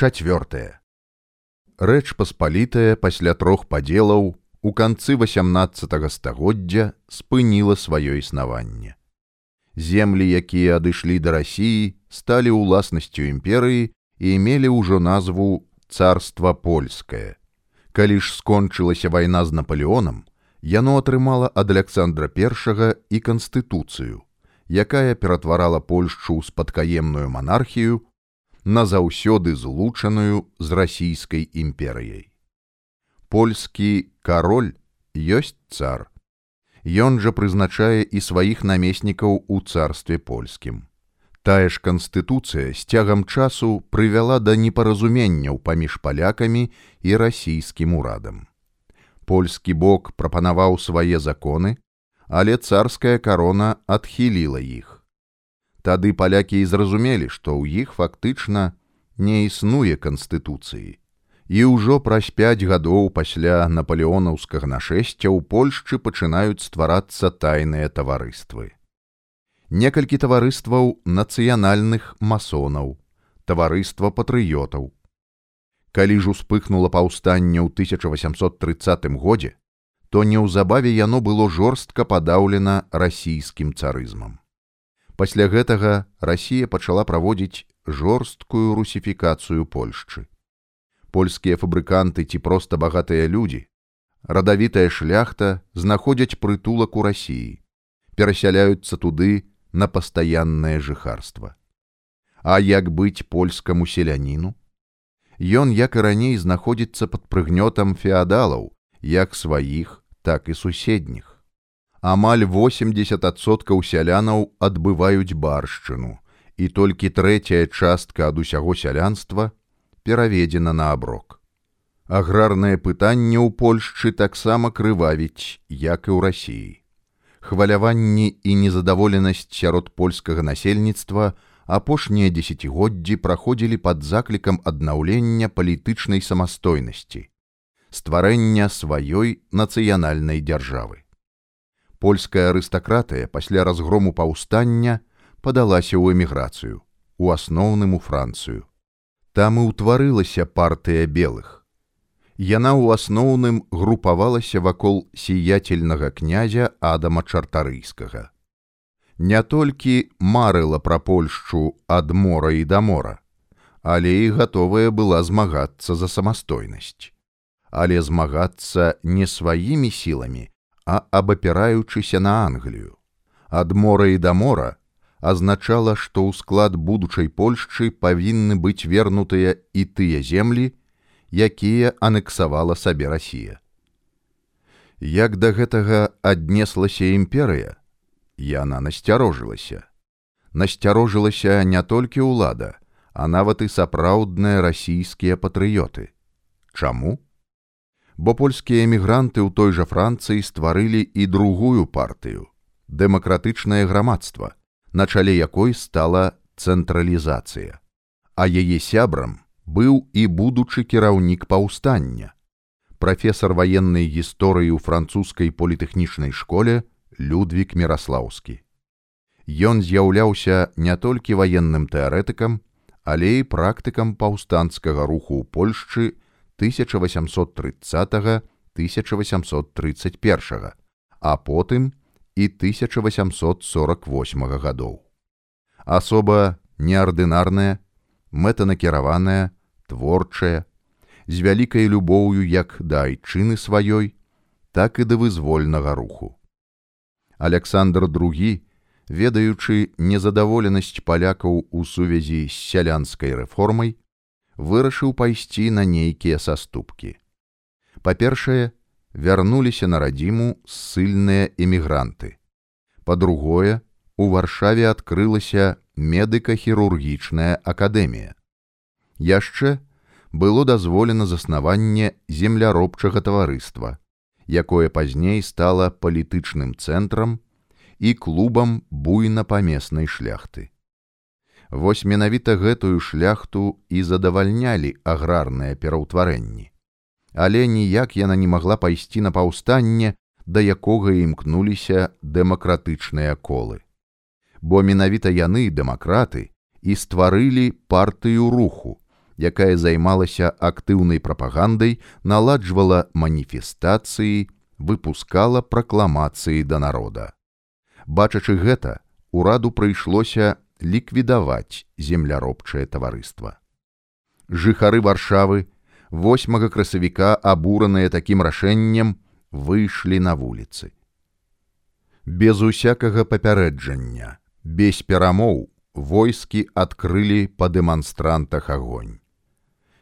Чацвёртае. Рэч паспалітая пасля трох падзелаў у канцы 18 стагоддзя спыніла сваё існаванне. Землі, якія адышлі да рассіі, сталі ўласнасцю імперыі і мелі ўжо назву царства польскае. Калі ж скончылася вайна з Наполеонам, яно атрымала ад Александра I і канстытуцыю, якая ператварала Польшчу ў спадкаемную манархію назаўсёды злучаную з расійскай імперыяй. Польскі кароль ёсць цар. Ён жа прызначае і сваіх намеснікаў у царстве польскім. Тая ж канстытуцыя з цягам часу прывяла да непаразуменняў паміж палякамі і расійскім урадам. Польскі бок прапанаваў свае законы, але царская карона адхіліла іх. Тады палякі і зразумелі, што ў іх фактычна не існуе канстытуцыі. І ўжо праз пяць гадоў пасля напалеонаўскага нашэсця ў Польшчы пачынаюць стварацца тайныя таварыствы некалькі таварыстваў нацыянальных масонаў, таварыства патрыётаў. Калі ж успыхнула паўстанне ў 1830 годзе, то неўзабаве яно было жорстка падаўлена расійскім царызмам. Пасля гэтага Расія пачала праводзіць жорсткую русіфікацыю Польшчы. Польскія фабрыканты ці проста багатыя людзі, радавітая шляхта знаходзяць прытулак у рассіі, перасяляюцца туды на пастаяннае жыхарства. А як быць польскаму селяніну? Ён, як і раней знаходзіцца пад прыгнётам феадалаў, як сваіх, так і суседніх. Амаль 80соткаў сялянаў адбываюць баршчыну, і толькі трэцяя частка ад усяго сялянства пераведзена на аброк. Аграрнае пытанне ў Польшчы таксама крывавіць, як і ў рассіі хваляванні і незадаволенасць сярод польскага насельніцтва апошнія дзесяцігоддзі праходзілі пад заклікам аднаўлення палітычнай самастойнасці, стварэння сваёй нацыянальнай дзяржавы. Польская арыстакратыя пасля разгрому паўстання падалася ў эміграцыю, у асноўным у Францыю. Там і ўтварылася партыя белых яна ў асноўным групавалася вакол сіяцельнага князя адама чартарыйскага. Не толькі марыла пра Польшчу ад мора і да мора, але і гатовая была змагацца за самастойнасць, але змагацца не сваімі сіламі, а абапіраючыся на Англію. Ад мора і да мора азначала, што ў склад будучай Польшчы павінны быць вернутыя і тыя землі, якія анексавала сабе Расія. Як да гэтага аднеслася імперыя, яна насцярожылася. Насцярожылася не толькі ўлада, а нават і сапраўдныя расійскія патрыёты. Чаму? Бо польскія эмігранты ў той жа Францыі стварылі і другую партыю дэмакратычнае грамадства, на чале якой стала цэнтралізацыя, а яе сябрам быў і будучы кіраўнік паўстання. Прафесор ваеннай гісторыі ў французскай політэхнічнай школе Людвік Мраслаўскі. Ён з'яўляўся не толькі ваенным тэарэтыкам, але і практыкам паўстанцкага руху ў Польшчы 1830-1831, а потым і 1848 гадоў. Асоба неардынарная, мэтанакіраваная, творчая, з вялікай любоўю як да айчыны сваёй, так і да вызвольнага руху. Александр II, ведаючы незадаволенасць палякаў у сувязі з сялянскай рэформай, вырашыў пайсці на нейкія саступкі. Па-першае, вярнуліся на радзіму ссыльныя эмігранты. Па-другое, у варшаве адкрылася медыка-хірургічная акадэмія яшчэ было дазволена заснаванне земляробчага таварыства, якое пазней стала палітычным цэнтрам і клубам буйнапамеснай шляхты. Вось менавіта гэтую шляхту і задавальнялі аграрныя пераўтварэнні. Але ніяк яна не магла пайсці на паўстанне, да якога імкнуліся дэмакратычныя колы. Бо менавіта яны дэмакраты і стварылі партыю руху, якая займалася актыўнай прапагандай, наладжвала маніфестацыі, выпускала пракламацыі да народа. Бачачы гэта, ураду прыйшлося ліквідаваць земляробчае таварыства. Жыхары варшавы 8 красавіка абураныя такім рашэннем выйшлі на вуліцы. Без усякага папярэджання, без перамоў войскі адкрылі па дэманстрантах агонь.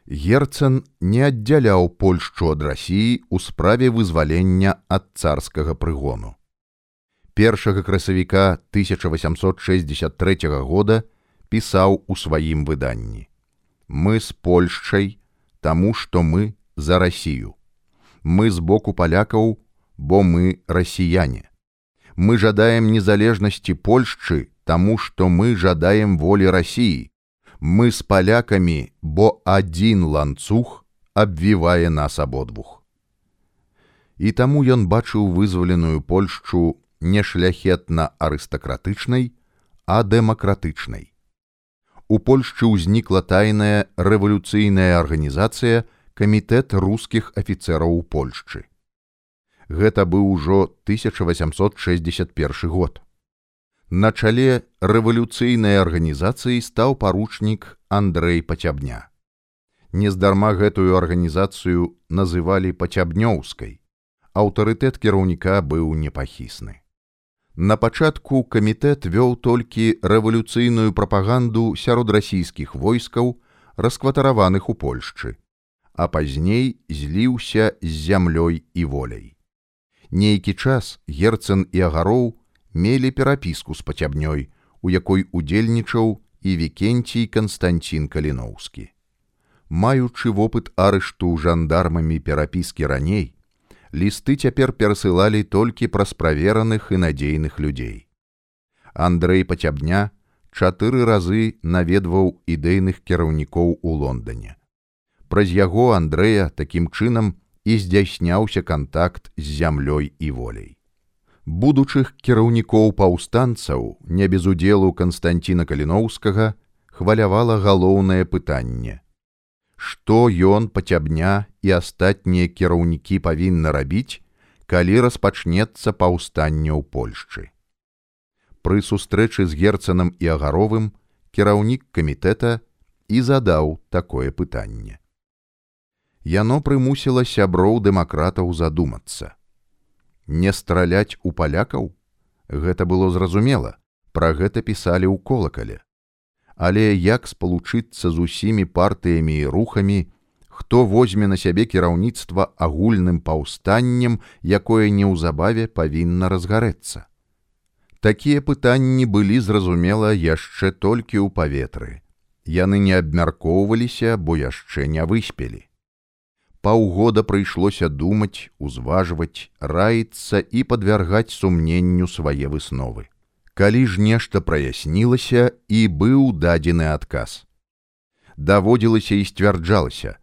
Герцен не аддзяляў Польшчу ад рассіі ў справе вызвалення ад царскага прыгону першага красавіка 1863 года пісаў у сваім выданні. Мы з Польшчай, таму што мы за Расію. Мы з боку палякаў, бо мы расіяне. Мы жадаем незалежнасці Польшчы, таму што мы жадаем волі рассіі. Мы з палякамі, бо адзін ланцуг абвівае нас абодвух. І таму ён бачыў вызваленую Польшчу не шляхетна арыстакратычнай, а дэмакратычнай. У Польшчы ўзнікла тайная рэвалюцыйная арганізацыя камітэт рускіх афіцэраў у Польшчы. Гэта быў ужо 1861 год. На чале рэвалюцыйнай арганізацыі стаў паручнік Андрэй Пацябня. Нездарма гэтую арганізацыю называлі пацябнёўскай. Аўтарытэт кіраўніка быў непахісны. На пачатку камітэт вёў толькі рэвалюцыйную прапаганду сярод расійскіх войскаў, раскватараваных у Польшчы, а пазней зліўся з зямлёй і воляй. Нейкі час герцэн і агароў мелі перапіску з пацябнёй, у якой удзельнічаў і вікенцій Канстанцін Каліноўскі. Маючы вопыт арышту жандармамі перапіскі раней, лісты цяпер перасылалі толькі праз правераных і надзейных людзей. Андрэй пацябня чатыры разы наведваў ідэйных кіраўнікоў у Лондоне. Праз яго Андрэя такім чынам і здзяйсняўся кантакт з зямлёй і волей. Будучых кіраўнікоў паўстанцаў не без удзелу Канстанціна Каліноўскага хвалявала галоўнае пытанне: што ён пацябня і астатнія кіраўнікі павінны рабіць, калі распачнецца паўстанне ў Польшчы. Пры сустрэчы з герцанам і агаровым кіраўнік камітэта і задаў такое пытанне. Яно прымусіла сяброў дэмакратаў задумацца. Не страляць у палякаў? Гэта было зразумела, пра гэта пісалі ў колакале але як спалучыцца з усімі партыямі і рухамі, хто возьме на сябе кіраўніцтва агульным паўстаннем, якое неўзабаве павінна разгарэцца. Такія пытанні былі зразумела яшчэ толькі ў паветры. Яны не абмяркоўваліся, бо яшчэ не выспелі. Паўгода прыйшлося думаць, узважваць, раіцца і падвяргаць сумненню свае высновы калі ж нешта праяснілася і быў дадзены адказ. Даводзілася і сцвярджалася,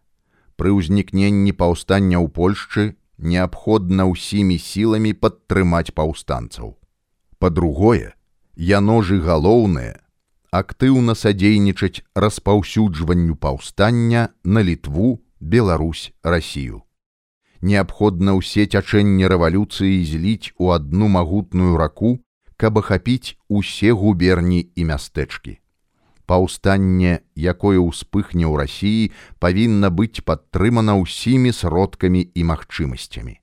пры ўзнікненні паўстання ў Польшчы неабходна ўсімі сіламі падтрымаць паўстанцаў. Па-другое, яно ж і галоўнае, актыўна садзейнічаць распаўсюджванню паўстання на літву, Беларусь, Расію. Неабходна ўсе цячэнні рэвалюцыі зліць у адну магутную раку, каб ахапіць усе губерні і мястэчкі. Паўстанне, якое ўспыхне ў рассіі, павінна быць падтрымана ўсімі сродкамі і магчымасцямі.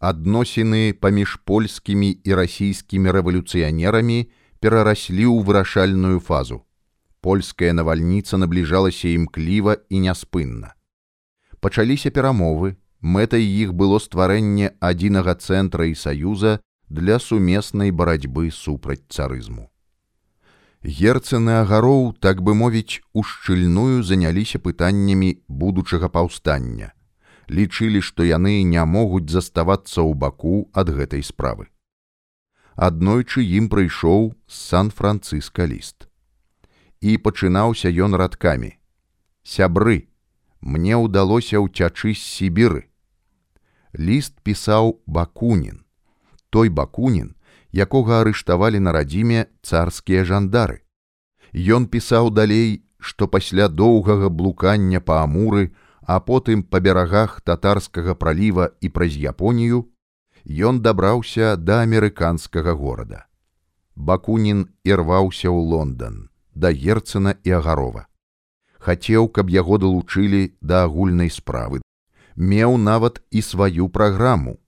Адносіны паміж польскімі і расійскімі рэвалюцыянерамі перараслі ў вырашальную фазу. Польская навальніца набліжалася імкліва і няспынна. Пачаліся перамовы, мэтай іх было стварэнне адзінага цэнтра і саюза для сумеснай барацьбы супраць царызму. Герцаны агароў, так бы мовіць, ушчыльную заняліся пытаннямі будучага паўстання. Лічылі, што яны не могуць заставацца ў баку ад гэтай справы. Аднойчы ім прыйшоў сан-францыска ліст. І пачынаўся ён радкамі: Сябры, мне ўдалося ўцячы з сібіры. Ліст пісаў бакунін той бакунін, якога арыштавалі на радзіме царскія жандары. Ён пісаў далей што пасля доўгага блукання па амуры, а потым па берагах татарскага праліва і праз Японію, ён дабраўся да амерыканскага горада. Бакунін ірваўся ў Лондон, да Герцена і агарова. Хацеў, каб яго далучылі да агульнай справы. Меў нават і сваю праграму.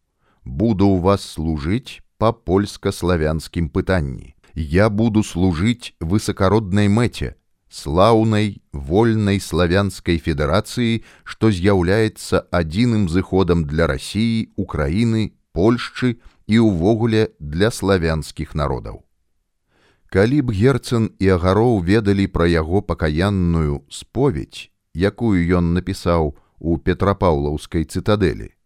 Буду ў вас служыць па польска-славянскім пытанні. Я буду служыць высакароднай мэце, слаўнай вольнай славянскай федэрацыі, што з'яўляецца адзіным зыходам для рассіі, Украіны, Польшчы і ўвогуле для славянскіх народаў. Калі б герцэн і агароў ведалі пра яго пакаянную споведь, якую ён напісаў у петрапаўлаўскай цытадэлі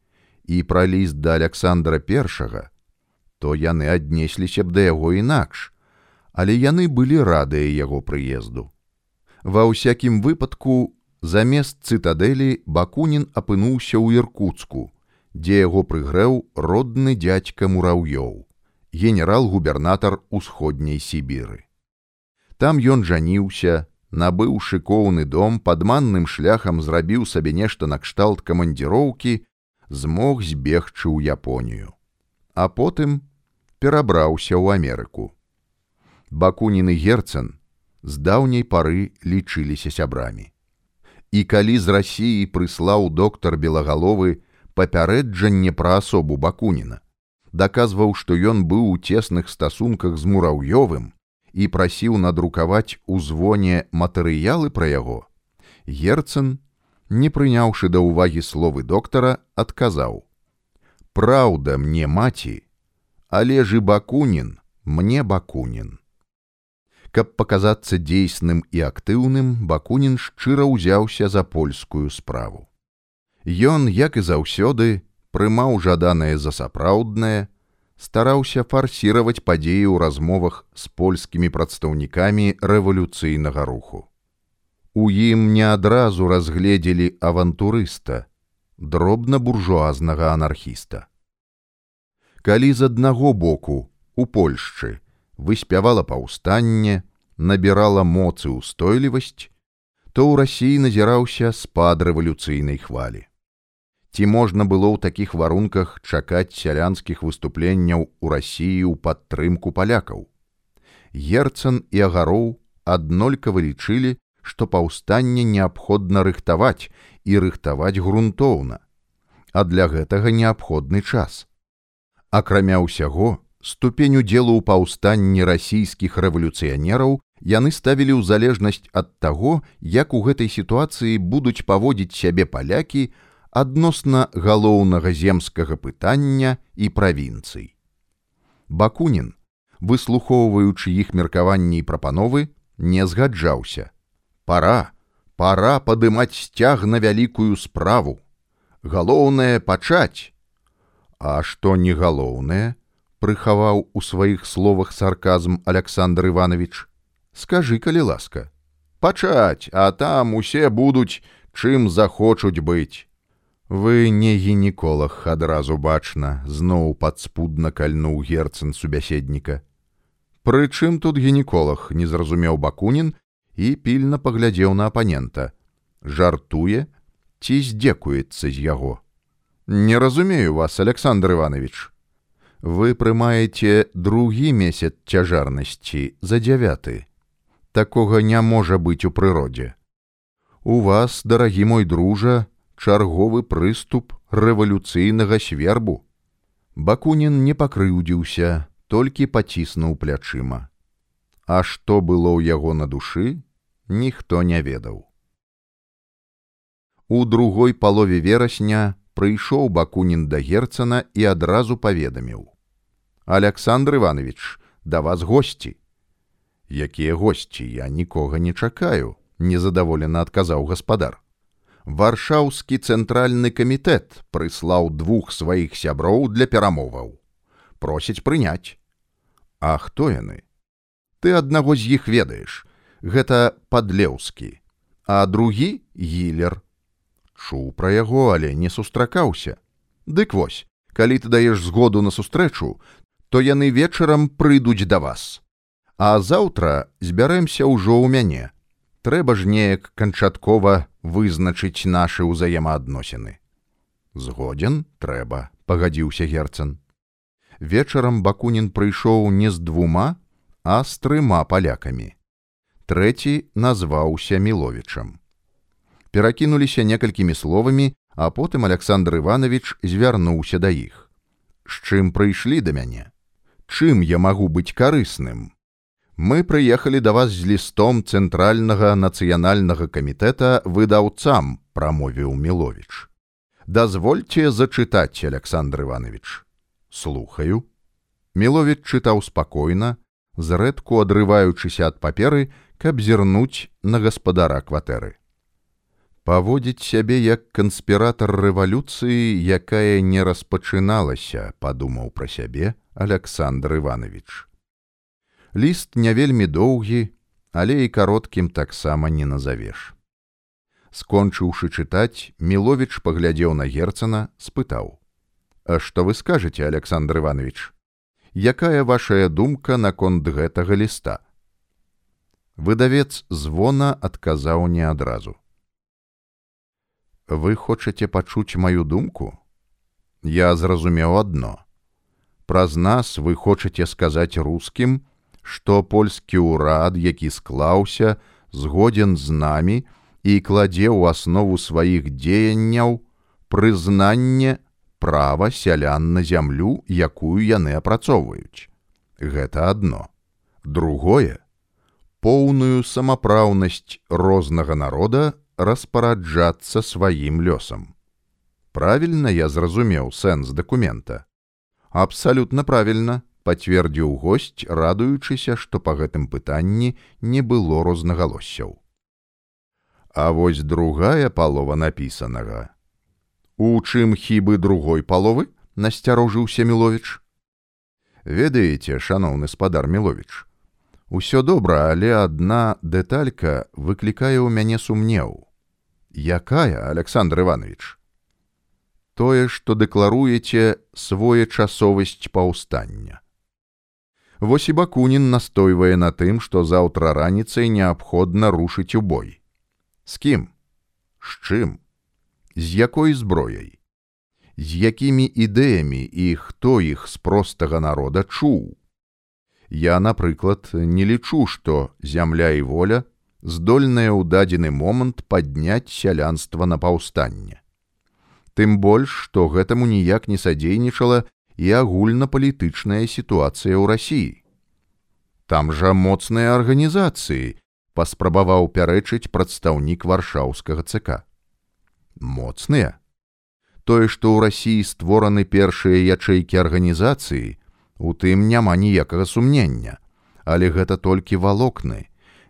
і пра ліст да Александра I, то яны аднесліся б да яго інакш, але яны былі радыя яго прыезду. Ва ўсякім выпадку замест цытадэлі бакунін апынуўся ў іркуцку, дзе яго прыгрэў родны дядька мураўёў, генерал-губернатар усходняй сібіры. Там ён жаніўся, набыў шыкоўны дом падманным шляхам зрабіў сабе нешта накшталт камандзіроўкі, змог збегчы ў Японію. А потым перабраўся ў Амерыку. Бакуніны герцэн з даўняй пары лічыліся сябрамі. І калі з рассіі прыслаў доктар белагаловы папярэджанне пра асобу бакуніна, даказваў, што ён быў у цесных стасунках з мураўёвым і прасіў надрукаваць у звоне матэрыялы пра яго, герцэн, не прыняўшы да ўвагі словы доктара, адказаў: « Праўда мне маці, але ж і бакунін мне бакунін. Каб паказацца дзейсным і актыўным, бакунін шчыра ўзяўся за польскую справу. Ён, як і заўсёды, прымаў жаданае за сапраўднае, стараўся фарсіраваць падзеі ў размовах з польскімі прадстаўнікамі рэвалюцыйнага руху. У ім не адразу разгледзелі авантурыста, дробна буржуазнага анархіста. Калі з аднаго боку у Польшчы выспявала паўстанне, набірала моцы ўстойлівасць, то ў рассіі назіраўся спад рэвалюцыйнай хвалі. Ці можна было ў такіх варунках чакаць сялянскіх выступленняў у рассіі ў падтрымку палякаў. Герцан і агароў аднолькава лічылі, што паўстанне неабходна рыхтаваць і рыхтаваць грунтоўна, а для гэтага неабходны час. Акрамя ўсяго, ступень удзелу ў паўстанні расійскіх рэвалюцыянераў яны ставілі ў залежнасць ад таго, як у гэтай сітуацыі будуць паводзіць сябе палякі адносна галоўнага земскага пытання і правінцый. Бакунін, выслухоўваючы іх меркаванні і прапановы, не згаджаўся. Пара, пара падымаць сцяг на вялікую справу. Галоўнае пачаць. А што не галоўнае, прыхаваў у сваіх словах сарказм Александр Иванович. Скажы, калі ласка, пачаць, а там усе будуць, чым захочуць быць. Вы не гінеколог адразу бачна, зноў падспудна кальнуў герцэн субяседніка. Прычым тут гінеколог не зразумеў бакунін і пільна паглядзеў на апанента. Жартуе ці здзекуецца з яго. Не разумею вас, Александр Иванович вы прымаеце другі месяц цяжарнасці за дзявяты. Такога не можа быць у прыродзе. У вас, дарагі мой дружа, чарговы прыступ рэвалюцыйнага свербу. Бакунін не пакрыўдзіўся, толькі паціснуў плячыма. А што было ў яго на душы, ніхто не ведаў. У другой палове верасня прыйшоў бакунін да герцана і адразу паведаміў: Александр Иванович, да вас госці. Якія госці, я нікога не чакаю, незадаволена адказаў гаспадар. Варшаўскі цэнтральны камітэт прыслаў двух сваіх сяброў для перамоваў. Просіць прыняць. А хто яны? Ты аднаго з іх ведаеш. Гэта падлеўскі, а другі гілер. Чуў пра яго, але не сустракаўся. Дык вось, калі ты даеш згоду на сустрэчу, то яны вечарам прыйдуць да вас. А заўтра збярэмся ўжо ў мяне. трэба ж неяк канчаткова вызначыць нашы ўзаемаадносіны. Згодзен трэба, пагадзіўся герцан. Вечарам бакунін прыйшоў не з двума, а з трыма палякамі. Трэці назваўся міловічам. Перакінуліся некалькімі словамі, а потым Александр Іванович звярнуўся да іх. З чым прыйшлі да мяне? Чым я магу быць карысным? Мы прыехалі да вас з лістом цэнтральнага нацыянальнага камітэта выдаўцам, прамовіў Міловіч. Дазвольце зачытаць, Александр Иванович. Слухаю. Міловіч чытаў спакойна, зрэдку адрываючыся ад паперы, каб зірнуць на гаспадара кватэры. Паводзіць сябе як канспіратар рэвалюцыі, якая не распачыналася, падумаў пра сябе Александр Иванович. Ліст не вельмі доўгі, але і кароткім таксама не назавеш. Скончыўшы чытаць, Міловіч паглядзеў на герцана, спытаў: « А што вы скажаце, Александр Иванович? Якая вашая думка наконт гэтага ліста? Выдавец звона адказаў не адразу. Вы хочаце пачуць маю думку? Я зразумеў адно. Праз нас вы хочаце сказаць рускім, што польскі ўрад, які склаўся, згодзен з намі, і кладзе ў аснову сваіх дзеянняў прызнанне права сялян на зямлю, якую яны апрацоўваюць. Гэта адно. Другое поўную самапраўнасць рознага народа распараджацца сваім лёсам. Правільна я зразумеў сэнс дакумента. Абсалютна правільна пацвердзіў госць, радуючыся, што па гэтым пытанні не было рознагалоссяў. А вось другая палова напісанага. У чым хібы другой паловы насцярожыўся міловіч. Ведаеце, шаноўны спадар міловіч, Усё добра, але адна дэталька выклікае ў мяне сумнеў. Якая, Александр Иванович? Тое, што дэкларуеце своечасовасць паўстання. Вось і бакунін настойвае на тым, што заўтра раніцай неабходна рушыць у бой. З кім? З чым? З якой зброяй? З якімі ідэямі і хто іх з простага народа чуў? Я, напрыклад, не лічу, што зямля і воля здольная ў дадзены момант падняць сялянства на паўстанне. Тым больш, што гэтаму ніяк не садзейнічала і агульнапалітычная сітуацыя ў рассіі. Там жа моцныя арганізацыі, паспрабаваў пярэчыць прадстаўнік варшаўскага ЦК. Моцныя. Тое, што ў рассіі створаны першыя ячэйкі арганізацыі, у тым няма ніякага сумнення, але гэта толькі валокны,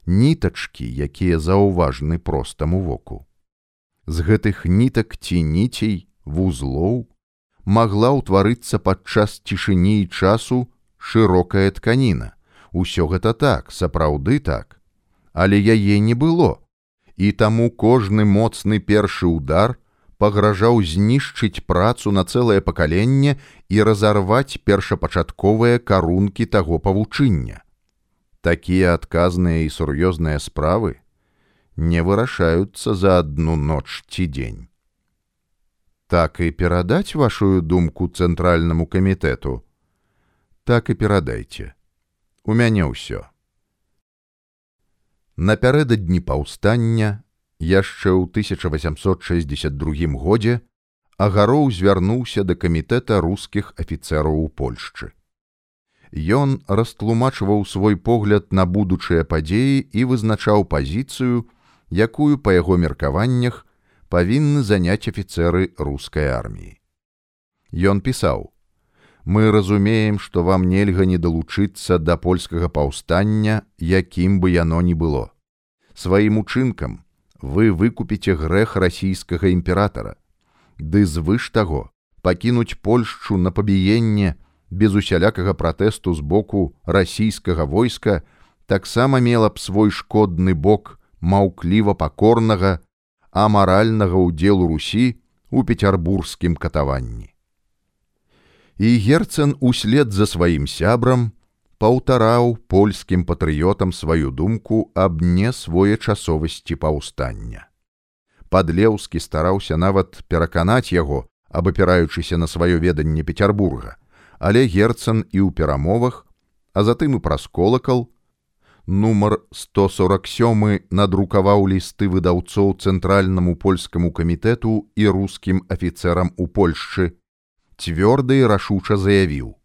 нітачкі, якія заўважны простаму воку. З гэтых нітак ці ніцей, вузлоў магла ўтварыцца падчас цішыні і часу шырокая тканіна. Усё гэта так, сапраўды так але яе не было. І таму кожны моцны першы ўдар пагражаў знішчыць працу на цэлае пакаленне і разарваць першапачатковыя карункі таго павучыння. Такія адказныя і сур'ёзныя справы не вырашаюцца за адну ноч ці дзень. Так і перадаць вашу думку цэнтральнаму камітэту, так і перадайце. У мяне ўсё. Напярэдадні паўстання яшчэ ў 1862 годзе агароў звярнуўся да камітэта рускіх афіцэраў у Польшчы. Ён растлумачваў свой погляд на будучыя падзеі і вызначаў пазіцыю, якую па яго меркаваннях павінны заняць афіцэры рускай арміі. Ён пісаў: мы разумеем, што вам нельга не далучыцца да польскага паўстання, якім бы яно ні было. Сваім учынкам вы выкупіце грэх расійскага імператара. Ды звыш таго, пакінуць Польшчу на пабіенне без усялякага пратэсту з боку расійскага войска таксама мела б свой шкодны бок маўкліва пакорнага, амаральнага ўдзелу Русі у пецярбургскім катаванні і герцан услед за сваім сябрам паўтараў польскім патрыётам сваю думку аб несвоечасовасці паўстання. Падлеўскі стараўся нават пераканаць яго, абапіраючыся на сваё веданне Петербурга, але герцан і ў перамовах, а затым і праз колакал, нумар 147 надрукаваў лісты выдаўцоў цэнтральнаму польскаму камітэту і рускім афіцэрам у Польшчы, цвёрда і рашуча заявіў: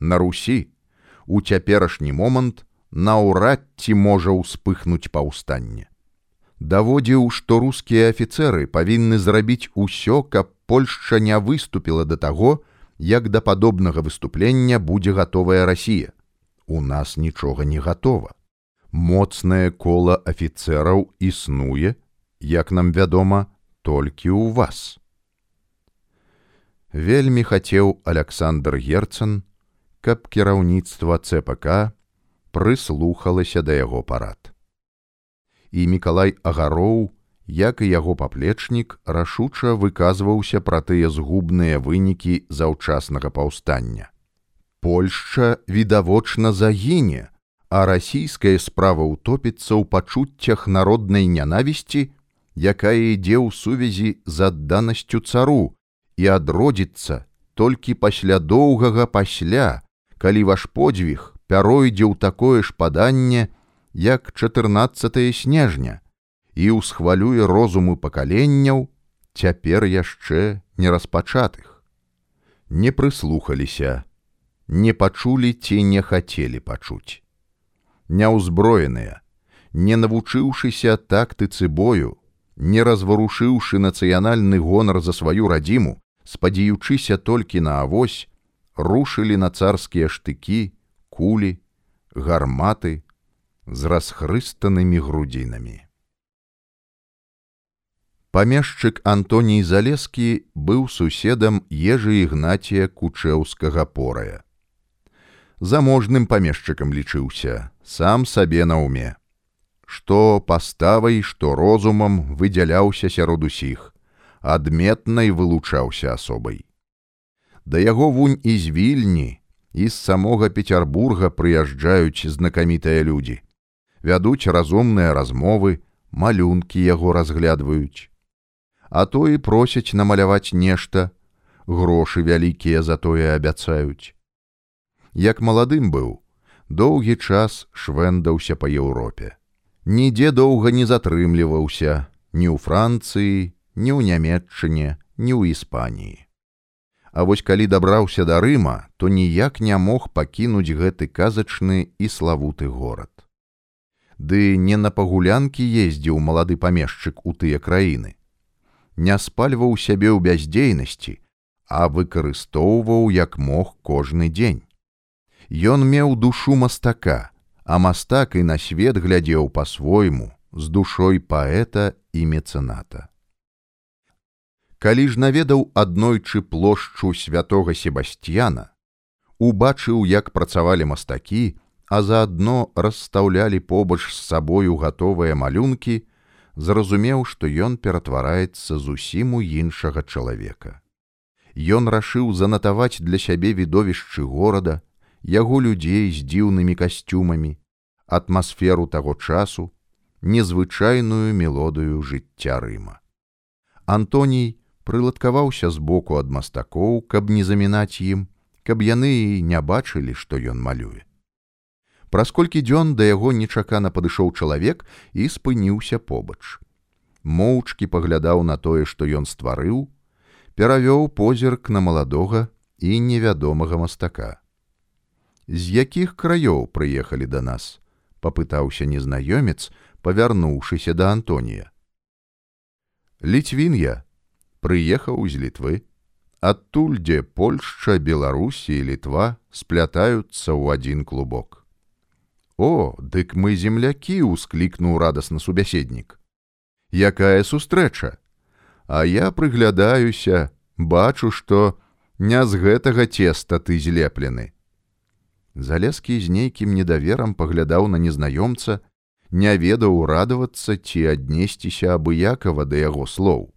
На Русі у цяперашні момант наўрад ці можа ўспыхнуць паўстанне. Даводзіў, што рускія афіцэры павінны зрабіць усё, каб Польшча не выступіла да таго, як да падобнага выступлення будзе гатовая Расія. У нас нічога не гатова моцнае кола афіцэраў існуе, як нам вядома, толькі ў вас. Вельмі хацеў Александр Герцан, каб кіраўніцтва ЦПК прыслухалася да яго парад. І Миколай Агароў, як і яго паплечнік, рашуча выказваўся пра тыя згубныя вынікі заўчаснага паўстання. Польшча відавочна загіне, а расійская справа ўтопіцца ў пачуццях народнай нянавісці, якая ідзе ў сувязі з адданасцю цару і адродзіцца толькі пасля доўгага пасля, калі ваш подзвіг пяройдзе ў такое ж паданне, як 14 снежня і ўсхвалюе розуму пакаленняў цяпер яшчэ не распачатых. Не прыслухаліся, не пачулі ці не хацелі пачуць няўзброеныя, не навучыўшыся тактыцы бою, не разварушыўшы нацыянальны гонар за сваю радзіму, спадзеючыся толькі на авось, рушылі на царскія штыкі, кулі, гарматы з расхрыстанымі грудзінамі. Памешчык Антоній Залескі быў суседам ежы ігнація кучэўскага порая заможным памешчыкам лічыўся сам сабе на уме што паставай што розумам выдзяляўся сярод усіх адметнай вылучаўся асобай. Да яго вунь і з вільні і з самога петербурга прыязджаюць знакамітыя людзі. Вядуць разумныя размовы малюнкі яго разглядваюць. А то і просяць намаляваць нешта грошы вялікія затое абяцаюць. Як маладым быў, доўгі час швэндаўся па Еўропе. Нідзе доўга не затрымліваўся ні ў Францыі, ні ў нямметчыне, ні ў Іспаніі. А вось калі дабраўся да рыма, то ніяк не мог пакінуць гэты казачны і славуты горад. Ды не на пагулянкі ездзіў малады памешчык у тыя краіны. Не спальваў сябе ў бяздзейнасці, а выкарыстоўваў як мог кожны дзень. Ён меў душу мастака, а мастак і на свет глядзеў па-свойму з душой паэта і мецэната. Калі ж наведаў аднойчы плошчу святого Себасцьяна, убачыў, як працавалі мастакі, а заадно расстаўлялі побач з сабою гатовыя малюнкі, зразумеў, што ён ператвараецца зусім у іншага чалавека. Ён рашыў занатаваць для сябе відовішчы горада, яго людзей з дзіўнымі касцюмамі, атмасферу таго часу, незвычайную мелодыю жыцця рыма. Антоній прыладкаваўся збоку ад мастакоў, каб не замінаць ім, каб яны і не бачылі, што ён малюе. Праз колькі дзён да яго нечакана падышоў чалавек і спыніўся побач. Моўчкі паглядаў на тое, што ён стварыў, перавёў позірк на маладога і невядомага мастака з якіх краёў прыехалі да нас папытаўся незнаёмец павярнуўшыся да антонія ліцвін я прыехаў з літвы адтуль дзе польшча беларусі і літва сплятаюцца ў адзін клубок. О дык мы землякі ўсклікнуў радасна субяседнік якая сустрэча! А я прыглядаюся бачу што не з гэтага цеста ты злеплены Залескі з нейкім недаверам паглядаў на незнаёмца, не ведаў радавацца ці аднесціся абыякава да яго слоў.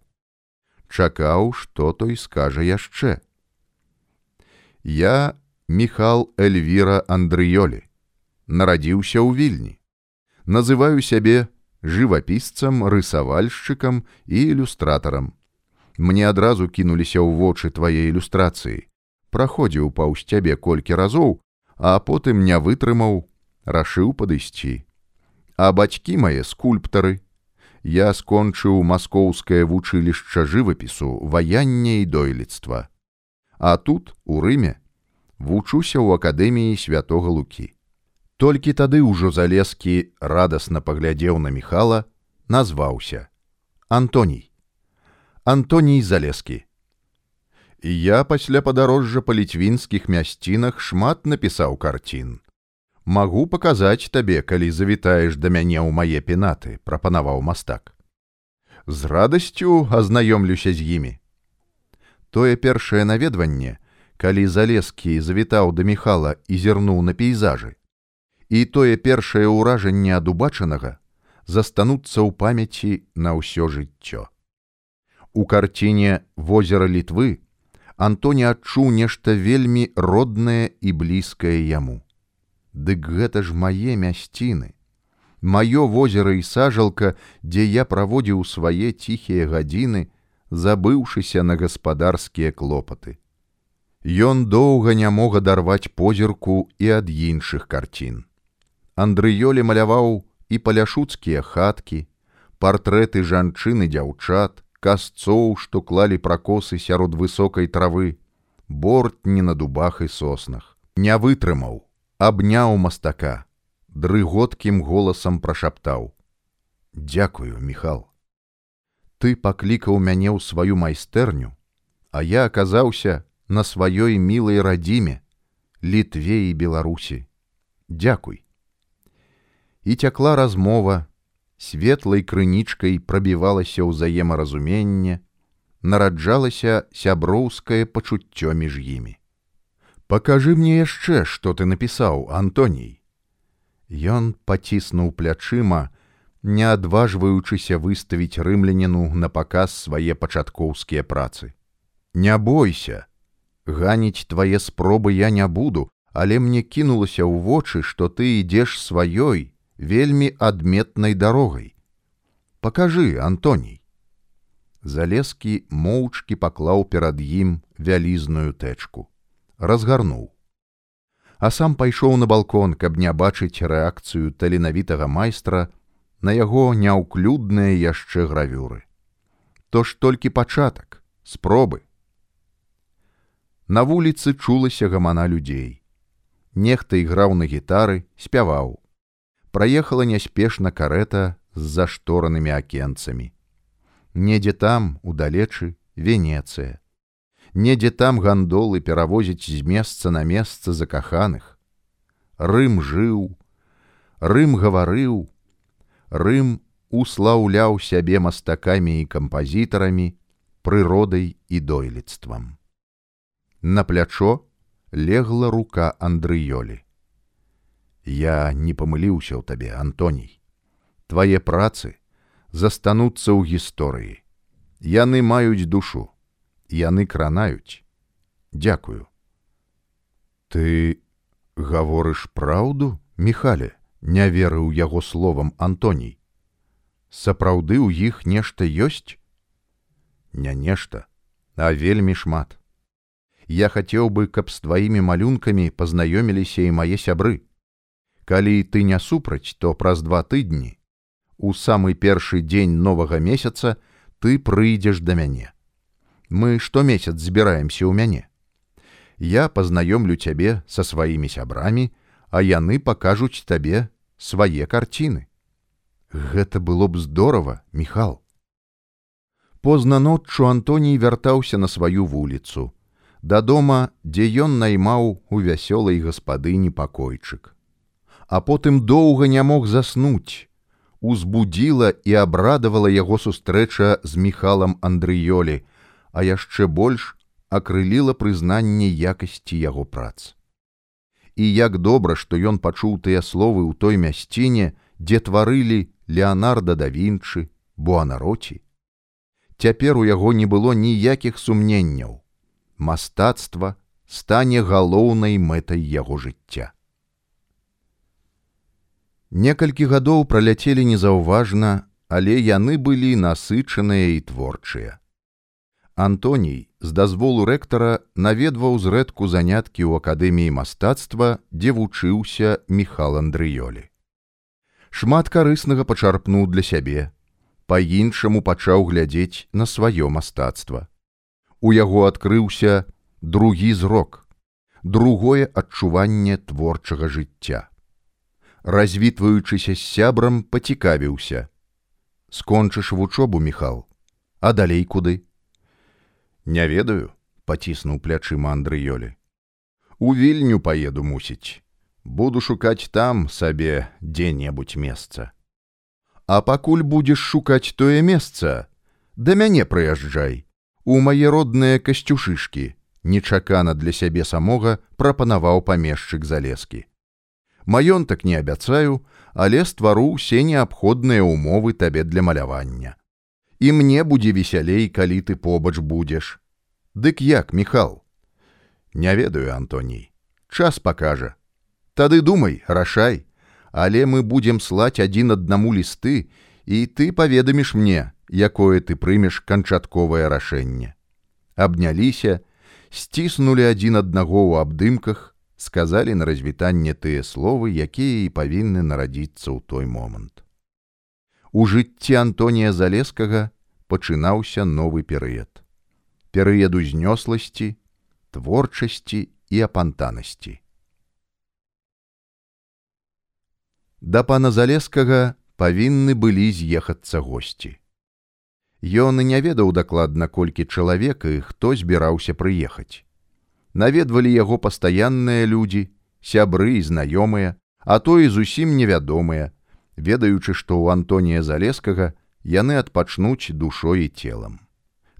Чакаў, што той скажа яшчэ. Я Михал Эльвіра Андрыёлі, нарадзіўся ў вільні. Называю сябе жывапісцам, рысавальшчыкам і ілюстратарам. Мне адразу кінуліся ў вочы твае ілюстрацыі. Праходзіў паўз цябе колькі разоў, а потым не вытрымаў, рашыў падысці. А бацькі мае скульптары. Я скончыў маскоўскае вучылішча жывапісу, ваяння і дойлідства. А тут, у рыме, вучуся ў акадэміі святого лукі. Толькі тады ўжо залескі радасна паглядзеў на міхала, назваўся: Антоній. Антоній залескі. Я пасля падарожжа па ліцвінскіх мясцінах шмат напісаў карцін. Магу паказаць табе, калі завітаеш да мяне ў мае пенаты, прапанаваў мастак. З радасцю азнаёмлюся з імі. Тое першае наведванне, калі залескі завітаў да міхала і зірнуў на пейзажы. І тое першае ўражанне ад убачанага застануцца ў памяці на ўсё жыццё. У карціне возера літвы Антоні адчуў нешта вельмі роднае і блізкае яму. Дык гэта ж мае мясціны. Маё возера і сажалка, дзе я праводзіў свае ціхія гадзіны, забыўшыся на гаспадарскія клопаты. Ён доўга не мог адарваць позірку і ад іншых карцін. Андрыёлі маляваў і паляшуцкія хаткі, партрэты жанчыны дзяўчат, касцоў, што клалі пракосы сярод высокай травы, бортні на дубах і соснах. Не вытрымаў, абняў мастака, дрыготкім голасам прашаптаў: « Дякую, Михал. Ты паклікаў мяне ў сваю майстэрню, а я аказаўся, на сваёй мілай радзіме, літве і беларусі. Дякуй. І цякла размова, светлай крынічкай прабівалася ўзаемаразуменне, нараджалася сяброўскае пачуццё між імі. Пакажы мне яшчэ, што ты напісаў, Антоній. Ён паціснуў плячыма, не адважваючыся выставіць рымляніну на паказ свае пачаткоўскія працы. Не бойся, ганіць твае спробы я не буду, але мне кінулася ў вочы, што ты ідзеш сваёй вельмі адметнай дарогай. Пакажы, Антоній. Залескі моўчкі паклаў перад ім вялізную тэчку, разгарнуў. А сам пайшоў на балкон, каб не бачыць рэакцыю таленавітага майстра на яго няўклюдныя яшчэ гравюры. То ж толькі пачатак, спробы. На вуліцы чулася гамана людзей. Нехта іграў на гітары, спяваў. Праехала няспешна карета з зашторанымі акенцамі. Недзе там, удалечы, Венецыя. Недзе там гандолы перавозяць з месца на месца закаханых. Рым жыў, Рым гаварыў, Рым услаўляў сябе мастакамі і кампазітарамі, прыродай і дойлідствам. На плячо легла рука Андрыёлі. Я не памыліўся ў табе, Антоній. Твае працы застануцца ў гісторыі. Яны маюць душу, яны кранаюць. Дякую. Ты гаворыш праўду, Михале, не верыў яго словам Антоній. Сапраўды ў іх нешта ёсць? Не нешта, а вельмі шмат я хацеў бы, каб з тваімі малюнкамі пазнаёміліся і мае сябры. Калі ты не супраць, то праз два тыдні, у самы першы дзень новага месяца ты прыйдзеш да мяне. Мы штомесяц збіраемся ў мяне. Я пазнаёмлю цябе са сваімі сябрамі, а яны пакажуць табе свае карціны. Гэта было б здорава, Михал. Позна ноччу Антоній вяртаўся на сваю вуліцу, да дома, дзе ён наймаў у вясёлай гаспадыні пакойчык. А потым доўга не мог заснуць. Узбудзіла і абрадавала яго сустрэча з міхалам Андрыёлі, а яшчэ больш акрыліла прызнанне якасці яго прац. І як добра, што ён пачуў тыя словы ў той мясціне, дзе тварылі Леонарда да Вінчы, Буанароці. Цяпер у яго не было ніякіх сумненняў мастацтва стане галоўнай мэтай яго жыцця. Некалькі гадоў праляцелі незаўважна, але яны былі насычаныя і творчыя. Антоній з дазволу рэктара наведваў зрэдку заняткі ў акадэміі мастацтва, дзе вучыўся Міхал Андрыёлі. Шмат карыснага пачарпнуў для сябе, па-іншаму пачаў глядзець на сваё мастацтва. У яго адкрыўся другі зрок, другое адчуванне творчага жыцця. Развітваючыся з сябрам пацікавіўся: « Скончыш вучобу, Міхал, а далей куды? Не ведаю, паціснуў плячыма Андрыёлі. У вільню паеду мусіць. Буду шукаць там сабе дзе-небудзь месца. А пакуль будзеш шукаць тое месца, да мяне прыязджай, у мае родныя касцюшышкі, нечакана для сябе самога прапанаваў памешчык залескі. Маёнтак не абяцаю, але ствару ўсе неабходныя ўмовы табе для малявання і мне будзе весялей, калі ты побач будзеш. Дык як, Міхал? Не ведаю, Антоній. Час пакажа. Тады думай, рашай, але мы будзем слаць адзін аднаму лісты, і ты паведаміш мне, якое ты прымеш канчатковае рашэнне. Абняліся, сціснулі адзін аднаго ў абдымках, сказалі на развітанне тыя словы, якія і павінны нарадзіцца ў той момант. У жыцці Антонія Залескага пачынаўся новы перыяд. Перыяд узнёсласці, творчасці і апантанасці. Да пана Залескага павінны былі з'ехацца госці. Ён і не ведаў дакладна, колькі чалавек і хто збіраўся прыехаць. Наведвалі яго пастаянныя людзі, сябры і знаёмыя, а то і зусім невядомыя, ведаючы, што ў Антонія Залескага яны адпачнуць душой і целам.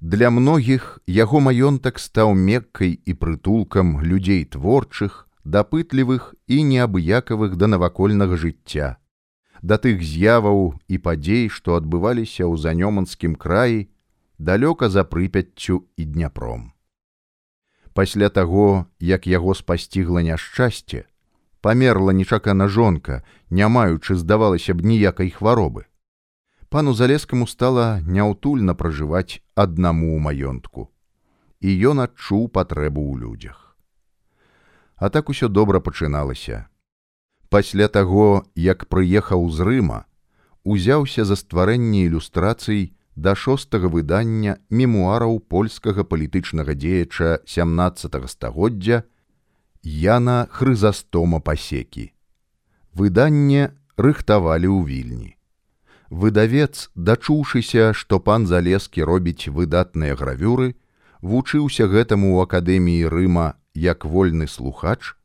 Для многіх яго маёнтак стаў меккай і прытулкам людзей творчых, дапытлівых і неабыякавых да навакольнага жыцця, да тых з'яваў і падзей, што адбываліся ў занёманскім краі, далёка за прыпяццю і дняпром. Пасля таго, як яго спасцігла няшчасце, памерла нечакана жонка, не маючы здавалася б ніякай хваробы. Пану залескаму стала няўтульна пражываць аднаму ў маёнтку, і ён адчуў патрэбу ў людзях. А так усё добра пачыналася. Пасля таго, як прыехаў з рыма, узяўся за стварэнне ілюстрацый да шостага выдання мемуараў польскага палітычнага дзеяча 17 стагоддзя Яна хрызастома пасекі. Выданне рыхтавалі ў вільні. Выдавец, дачуўшыся, што пан залескі робіць выдатныя гравюры, вучыўся гэтаму ў акадэміі рыма як вольны слухач,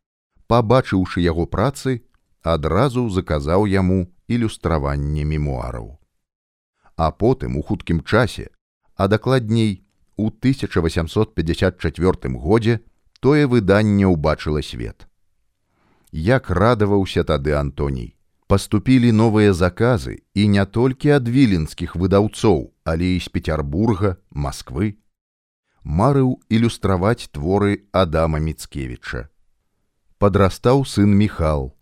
пабачыўшы яго працы, адразу заказаў яму ілюстраванне мемуараў. А потым у хуткім часе, а дакладней у 1854 годзе тое выданне ўбачыла свет. Як радаваўся тады Антоній. Паступілі новыя заказы і не толькі ад віленскіх выдаўцоў, але і з Петербурга, Масквы. Марыў ілюстраваць творы Адама Міцкевіча. Падрастаў сын Міхал,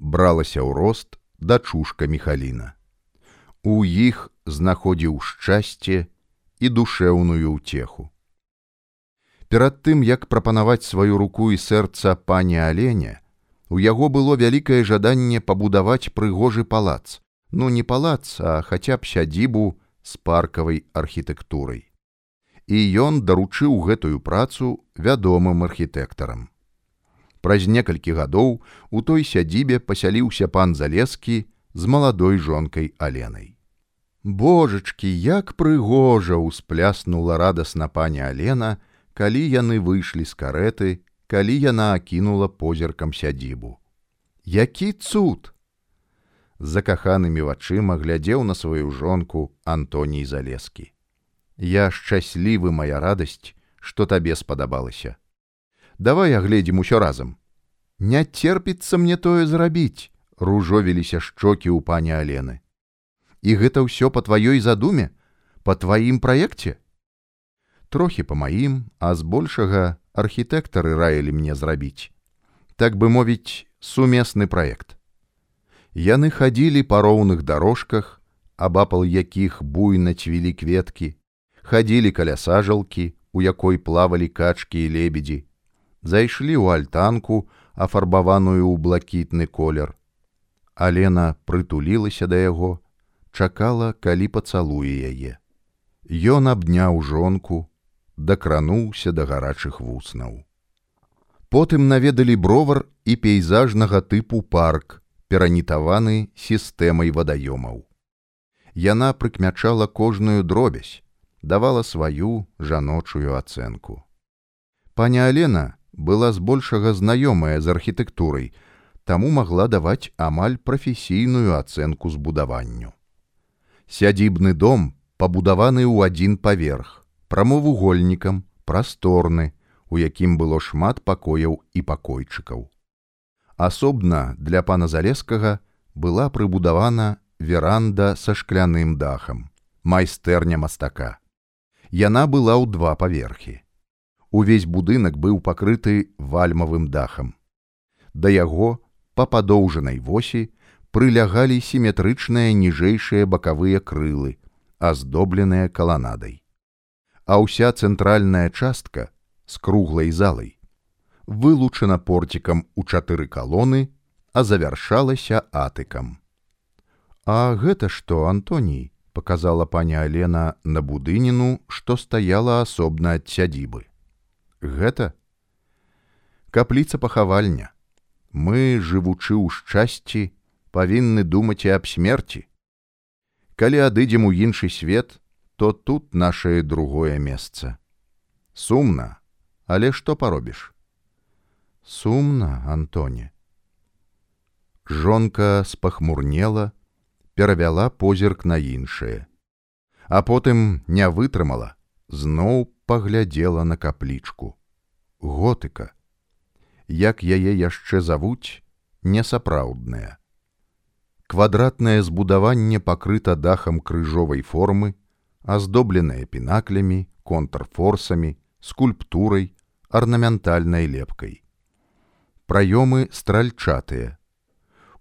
бралася ў рост дачушка Михаліна. У іх знаходзіў шчасце і душэўную ўцеху. Перад тым, як прапанаваць сваю руку і сэрца пані аленя, у яго было вялікае жаданне пабудаваць прыгожы палац, ну не палац, а хаця б сядзібу з паркавай архітэктурай. І ён даручыў гэтую працу вядомым архітэктарам. Праз некалькі гадоў у той сядзібе пасяліўся пан залескі з маладой жонкай аленай. Божачкі, як прыгожа ўспляснула радасна пані Алена, калі яны выйшлі з карэты, калі яна акінула позіркам сядзібу. Які цуд! Закаханымі вачыма глядзеў на сваю жонку Антоній залескі. Я шчаслівы моя радасць, што табе спадабалася. Давай агледзім усё разам. Не церпіцца мне тое зрабіць, ружовіліся шчокі ў пані Алены. І гэта ўсё па тваёй задуме, па тваім праекце, трохі па маім, а збольшага архітэктары раілі мне зрабіць. Так бы мовіць, сумесны праект. Яны хадзілі па роўных дарожках, абапал якіх буйна цвілі кветкі, хадзілі каля сажалкі, у якой плавалі качкі і лебедзі, зайшлі ў альтанку, афарбаваную ў блакітны колер. Алена прытулілася да яго, чакала, калі пацалуе яе. Ён абняў жонку, дакрануўся да гарачых вуснаў. Потым наведалі бровар і пейзажнага тыпу парк, перанітаваны сістэмай вадаёмаў. Яна прыкмячала кожную дробязь, давала сваю жаночую ацэнку. Паня Алена была збольшага знаёмая з архітэктурай, таму магла даваць амаль прафесійную ацэнку збудаванню. Сядзібны дом пабудаваны ў адзін паверх, прамовугольнікам, прасторны, у якім было шмат пакояў і пакойчыкаў. Асобна для пана залескага была прыбудавана веранда са шкляным дахам, майстэрня мастака. Яна была ў два паверхі. Увесь будынак быў пакрыты вальмавым дахам. Да яго па падоўжанай восі прылягалі сіметрычныя ніжэйшыя бакавыя крылы, аздобленыя каланадай. А ўся цэнтральная частка з круглай залай вылучана порцікам у чатыры калоны, а завяршалася атыкам. А гэта што Антоній показала паня Алена на будыніну, што стаяла асобна ад сядзібы. Гэта капліца пахавальня мы, жывучы ў шчасці, павінны думаць і аб смерці. Калі адыдзем у іншы свет, то тут нашае другое месца. Сумна, але што паробіш? Сумна, Антоне. Жонка спахмурнела, перавяла позірк на іншае, а потым не вытрымала, зноў паглядзела на каплічку. Готыка як яе яшчэ завуць, несапраўдная. Квадратнае збудаванне пакрыта дахам крыжовай формы, аздобленае пінаклямі, контрфорсамі, скульптурай, арнаментальнай лепкай. Праёмы стральчатыя.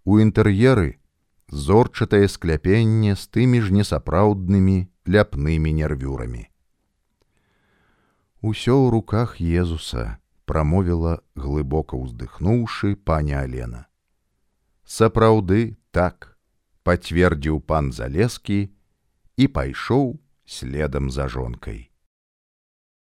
У інтэр'еры зорчатае скляпенне з тымі ж несапраўднымі ляпнымі нервюрамі. Усё ў руках Езуса, прамовіла глыбока ўздыхнуўшы паня алена сапраўды так пацвердзіў пан залескі і пайшоў следам за жонкай